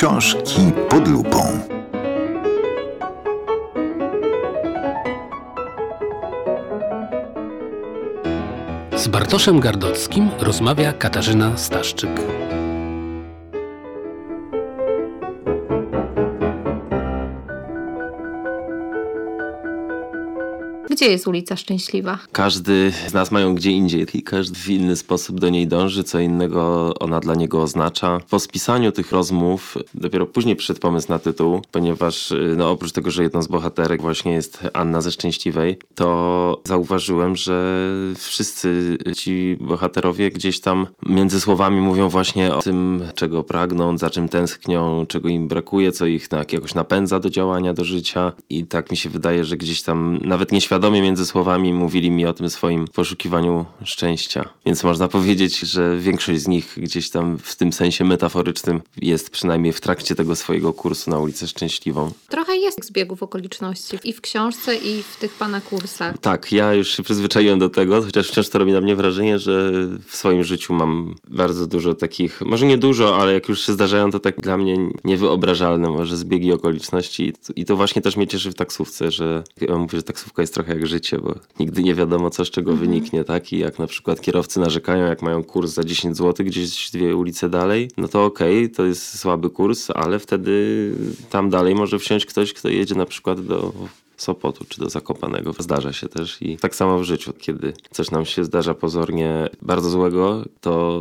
Książki pod lupą. Z Bartoszem Gardockim rozmawia Katarzyna Staszczyk. Gdzie jest ulica Szczęśliwa? Każdy z nas mają gdzie indziej i każdy w inny sposób do niej dąży, co innego ona dla niego oznacza. Po spisaniu tych rozmów dopiero później przyszedł pomysł na tytuł, ponieważ no, oprócz tego, że jedną z bohaterek właśnie jest Anna ze Szczęśliwej, to zauważyłem, że wszyscy ci bohaterowie gdzieś tam między słowami mówią właśnie o tym, czego pragną, za czym tęsknią, czego im brakuje, co ich tak jakoś napędza do działania, do życia i tak mi się wydaje, że gdzieś tam nawet nieświadomie świadomie między słowami mówili mi o tym swoim poszukiwaniu szczęścia. Więc można powiedzieć, że większość z nich gdzieś tam w tym sensie metaforycznym jest przynajmniej w trakcie tego swojego kursu na ulicę Szczęśliwą. Trochę jest zbiegów okoliczności i w książce, i w tych pana kursach. Tak, ja już się przyzwyczaiłem do tego, chociaż wciąż to robi na mnie wrażenie, że w swoim życiu mam bardzo dużo takich, może nie dużo, ale jak już się zdarzają, to tak dla mnie niewyobrażalne może zbiegi okoliczności. I to właśnie też mnie cieszy w taksówce, że ja mówię, że taksówka jest trochę jak życie, bo nigdy nie wiadomo, co z czego mhm. wyniknie, tak? I jak na przykład kierowcy narzekają, jak mają kurs za 10 zł gdzieś dwie ulice dalej, no to okej, okay, to jest słaby kurs, ale wtedy tam dalej może wsiąść ktoś, kto jedzie na przykład do Sopotu czy do Zakopanego. Zdarza się też i tak samo w życiu, kiedy coś nam się zdarza pozornie bardzo złego, to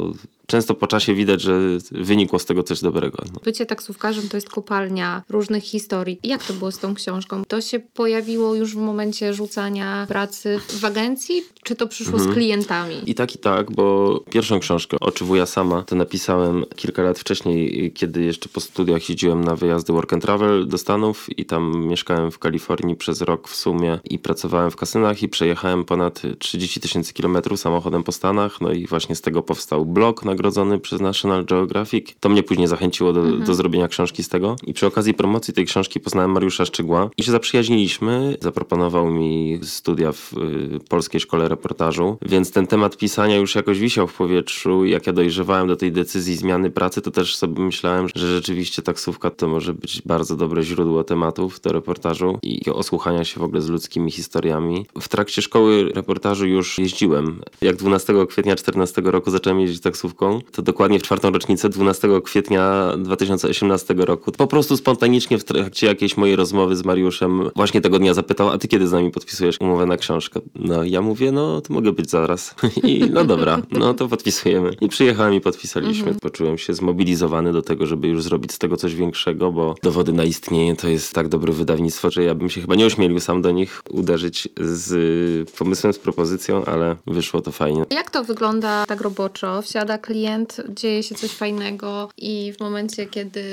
często po czasie widać, że wynikło z tego coś dobrego. No. Bycie taksówkarzem to jest kopalnia różnych historii. Jak to było z tą książką? To się pojawiło już w momencie rzucania pracy w agencji, czy to przyszło mhm. z klientami? I tak, i tak, bo pierwszą książkę, Oczy wuja sama, to napisałem kilka lat wcześniej, kiedy jeszcze po studiach jeździłem na wyjazdy work and travel do Stanów i tam mieszkałem w Kalifornii przez rok w sumie i pracowałem w kasynach i przejechałem ponad 30 tysięcy kilometrów samochodem po Stanach, no i właśnie z tego powstał blog na nagrodzony przez National Geographic. To mnie później zachęciło do, mhm. do zrobienia książki z tego. I przy okazji promocji tej książki poznałem Mariusza Szczygła i się zaprzyjaźniliśmy. Zaproponował mi studia w y, Polskiej Szkole Reportażu, więc ten temat pisania już jakoś wisiał w powietrzu. Jak ja dojrzewałem do tej decyzji zmiany pracy, to też sobie myślałem, że rzeczywiście taksówka to może być bardzo dobre źródło tematów do reportażu i osłuchania się w ogóle z ludzkimi historiami. W trakcie szkoły reportażu już jeździłem. Jak 12 kwietnia 14 roku zacząłem jeździć taksówką, to dokładnie w czwartą rocznicę 12 kwietnia 2018 roku. Po prostu spontanicznie w trakcie jakiejś mojej rozmowy z Mariuszem właśnie tego dnia zapytał, a ty kiedy z nami podpisujesz umowę na książkę? No ja mówię, no to mogę być zaraz. I no dobra, no to podpisujemy. I przyjechałem i podpisaliśmy. Mhm. Poczułem się zmobilizowany do tego, żeby już zrobić z tego coś większego, bo dowody na istnienie to jest tak dobre wydawnictwo, że ja bym się chyba nie ośmielił sam do nich uderzyć z pomysłem, z propozycją, ale wyszło to fajnie. Jak to wygląda tak roboczo? Wsiada klient klient, dzieje się coś fajnego i w momencie, kiedy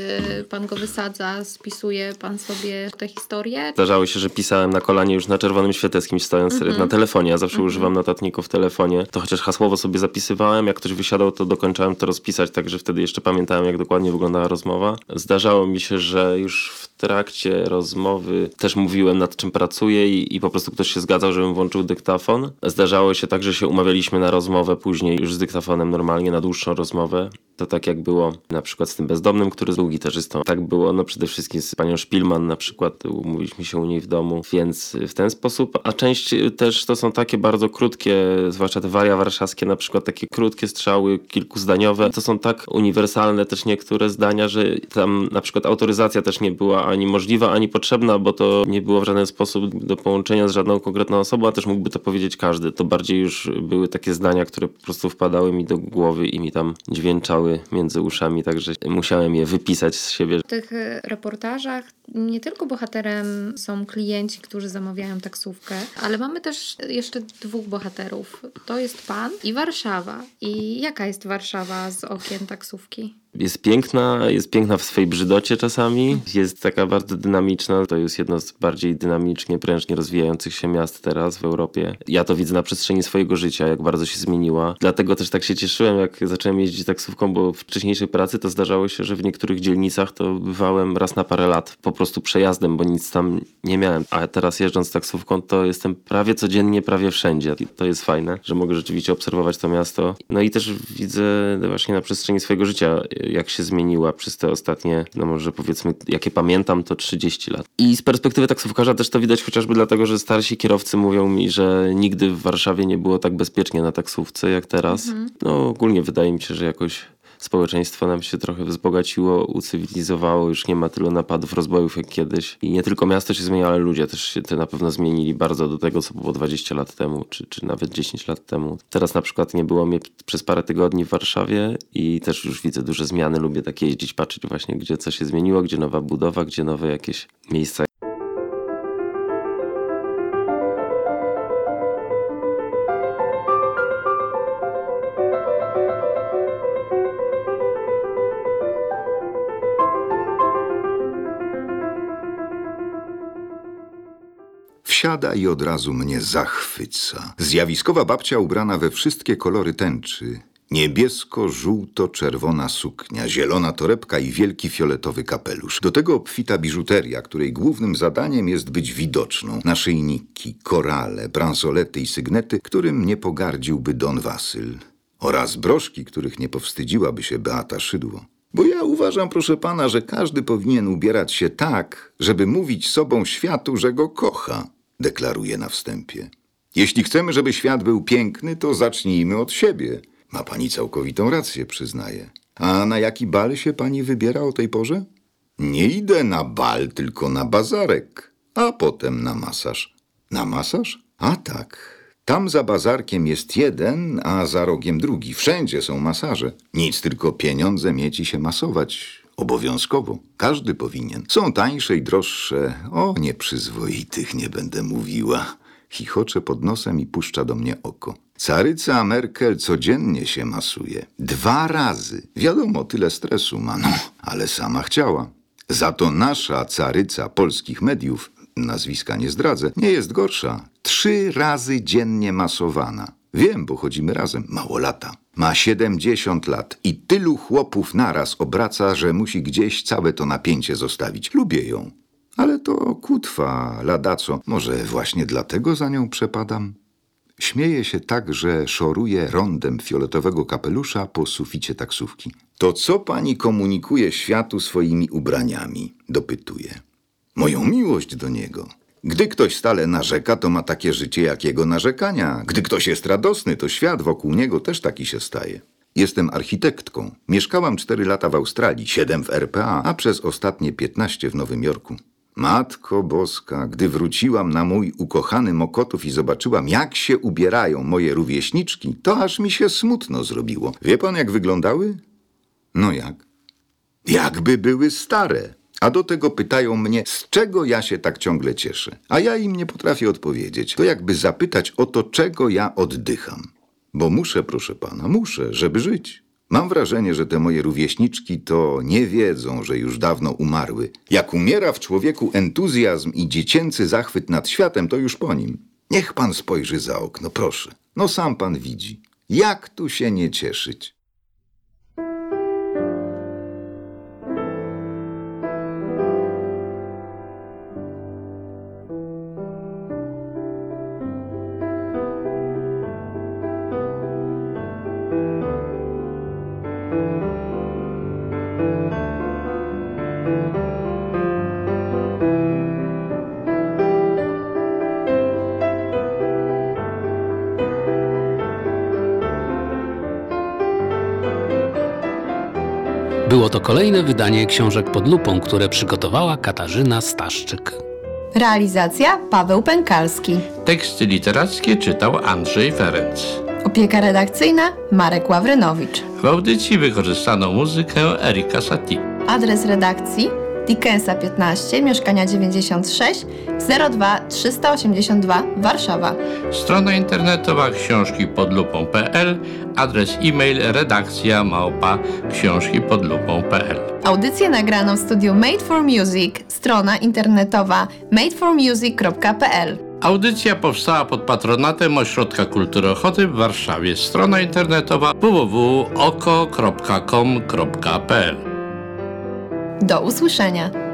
pan go wysadza, spisuje pan sobie tę historię. Zdarzało się, że pisałem na kolanie już na czerwonym świetle z kimś stojąc mm -hmm. na telefonie. Ja zawsze mm -hmm. używam notatników w telefonie. To chociaż hasłowo sobie zapisywałem, jak ktoś wysiadał, to dokończałem to rozpisać, także wtedy jeszcze pamiętałem, jak dokładnie wyglądała rozmowa. Zdarzało mi się, że już w trakcie rozmowy też mówiłem, nad czym pracuję i, i po prostu ktoś się zgadzał, żebym włączył dyktafon. Zdarzało się tak, że się umawialiśmy na rozmowę później już z dyktafonem normalnie na dłuższą rozmowę. To tak jak było na przykład z tym bezdomnym, który był gitarzystą. Tak było no przede wszystkim z panią Szpilman na przykład, umówiliśmy się u niej w domu, więc w ten sposób. A część też to są takie bardzo krótkie, zwłaszcza te waria warszawskie na przykład, takie krótkie strzały, kilkuzdaniowe. To są tak uniwersalne też niektóre zdania, że tam na przykład autoryzacja też nie była ani możliwa, ani potrzebna, bo to nie było w żaden sposób do połączenia z żadną konkretną osobą, a też mógłby to powiedzieć każdy. To bardziej już były takie zdania, które po prostu wpadały mi do głowy i mi tam dźwięczały między uszami, także musiałem je wypisać z siebie. W tych reportażach nie tylko bohaterem są klienci, którzy zamawiają taksówkę, ale mamy też jeszcze dwóch bohaterów. To jest pan i Warszawa. I jaka jest Warszawa z okien taksówki? Jest piękna, jest piękna w swojej brzydocie czasami, jest taka bardzo dynamiczna. To jest jedno z bardziej dynamicznie, prężnie rozwijających się miast teraz w Europie. Ja to widzę na przestrzeni swojego życia, jak bardzo się zmieniła. Dlatego też tak się cieszyłem, jak zacząłem jeździć taksówką, bo w wcześniejszej pracy to zdarzało się, że w niektórych dzielnicach to bywałem raz na parę lat, po prostu przejazdem, bo nic tam nie miałem. A teraz jeżdżąc taksówką, to jestem prawie codziennie, prawie wszędzie. I to jest fajne, że mogę rzeczywiście obserwować to miasto. No i też widzę właśnie na przestrzeni swojego życia jak się zmieniła przez te ostatnie, no może powiedzmy, jakie pamiętam, to 30 lat. I z perspektywy taksówkarza też to widać chociażby dlatego, że starsi kierowcy mówią mi, że nigdy w Warszawie nie było tak bezpiecznie na taksówce jak teraz. No ogólnie wydaje mi się, że jakoś społeczeństwo nam się trochę wzbogaciło, ucywilizowało, już nie ma tylu napadów, rozbojów jak kiedyś. I nie tylko miasto się zmienia, ale ludzie też się te na pewno zmienili bardzo do tego, co było 20 lat temu, czy, czy nawet 10 lat temu. Teraz na przykład nie było mnie przez parę tygodni w Warszawie i też już widzę duże zmiany. Lubię tak jeździć, patrzeć właśnie, gdzie co się zmieniło, gdzie nowa budowa, gdzie nowe jakieś miejsca Wsiada i od razu mnie zachwyca. Zjawiskowa babcia ubrana we wszystkie kolory tęczy. Niebiesko-żółto-czerwona suknia, zielona torebka i wielki fioletowy kapelusz. Do tego obfita biżuteria, której głównym zadaniem jest być widoczną. Naszyjniki, korale, bransolety i sygnety, którym nie pogardziłby Don Wasyl. Oraz broszki, których nie powstydziłaby się Beata Szydło. Bo ja uważam, proszę pana, że każdy powinien ubierać się tak, żeby mówić sobą światu, że go kocha, deklaruje na wstępie. Jeśli chcemy, żeby świat był piękny, to zacznijmy od siebie. Ma pani całkowitą rację, przyznaję. A na jaki bal się pani wybiera o tej porze? Nie idę na bal, tylko na bazarek, a potem na masaż. Na masaż? A tak. Tam za bazarkiem jest jeden, a za rogiem drugi. Wszędzie są masaże. Nic, tylko pieniądze mieć i się masować. Obowiązkowo. Każdy powinien. Są tańsze i droższe. O nieprzyzwoitych nie będę mówiła. Chichocze pod nosem i puszcza do mnie oko. Caryca Merkel codziennie się masuje. Dwa razy. Wiadomo, tyle stresu ma, no, ale sama chciała. Za to nasza caryca polskich mediów, nazwiska nie zdradzę, nie jest gorsza. Trzy razy dziennie masowana. Wiem, bo chodzimy razem. Mało lata. Ma 70 lat i tylu chłopów naraz obraca, że musi gdzieś całe to napięcie zostawić. Lubię ją. Ale to kutwa, ladaco. Może właśnie dlatego za nią przepadam? Śmieje się tak, że szoruje rondem fioletowego kapelusza po suficie taksówki. To co pani komunikuje światu swoimi ubraniami? Dopytuje. Moją miłość do niego. Gdy ktoś stale narzeka, to ma takie życie jak jego narzekania. Gdy ktoś jest radosny, to świat wokół niego też taki się staje. Jestem architektką. Mieszkałam 4 lata w Australii, 7 w RPA, a przez ostatnie 15 w Nowym Jorku. Matko Boska, gdy wróciłam na mój ukochany Mokotów i zobaczyłam, jak się ubierają moje rówieśniczki, to aż mi się smutno zrobiło. Wie pan, jak wyglądały? No jak? Jakby były stare. A do tego pytają mnie, z czego ja się tak ciągle cieszę. A ja im nie potrafię odpowiedzieć. To jakby zapytać o to, czego ja oddycham. Bo muszę, proszę pana, muszę, żeby żyć. Mam wrażenie, że te moje rówieśniczki to nie wiedzą, że już dawno umarły. Jak umiera w człowieku entuzjazm i dziecięcy zachwyt nad światem, to już po nim. Niech pan spojrzy za okno, proszę. No sam pan widzi. Jak tu się nie cieszyć? Było to kolejne wydanie książek pod lupą, które przygotowała Katarzyna Staszczyk. Realizacja Paweł Pękalski. Teksty literackie czytał Andrzej Ferenc. Opieka redakcyjna Marek Ławrynowicz. W audycji wykorzystano muzykę Erika Satie. Adres redakcji Dickensa 15, mieszkania 96, 02 382 Warszawa. Strona internetowa książki pod lupą.pl, adres e-mail redakcja małpa książki pod lupą.pl. Audycję nagrano w studiu Made for Music, strona internetowa madeformusic.pl. Audycja powstała pod patronatem Ośrodka Kultury Ochoty w Warszawie. Strona internetowa www.oko.com.pl Do usłyszenia.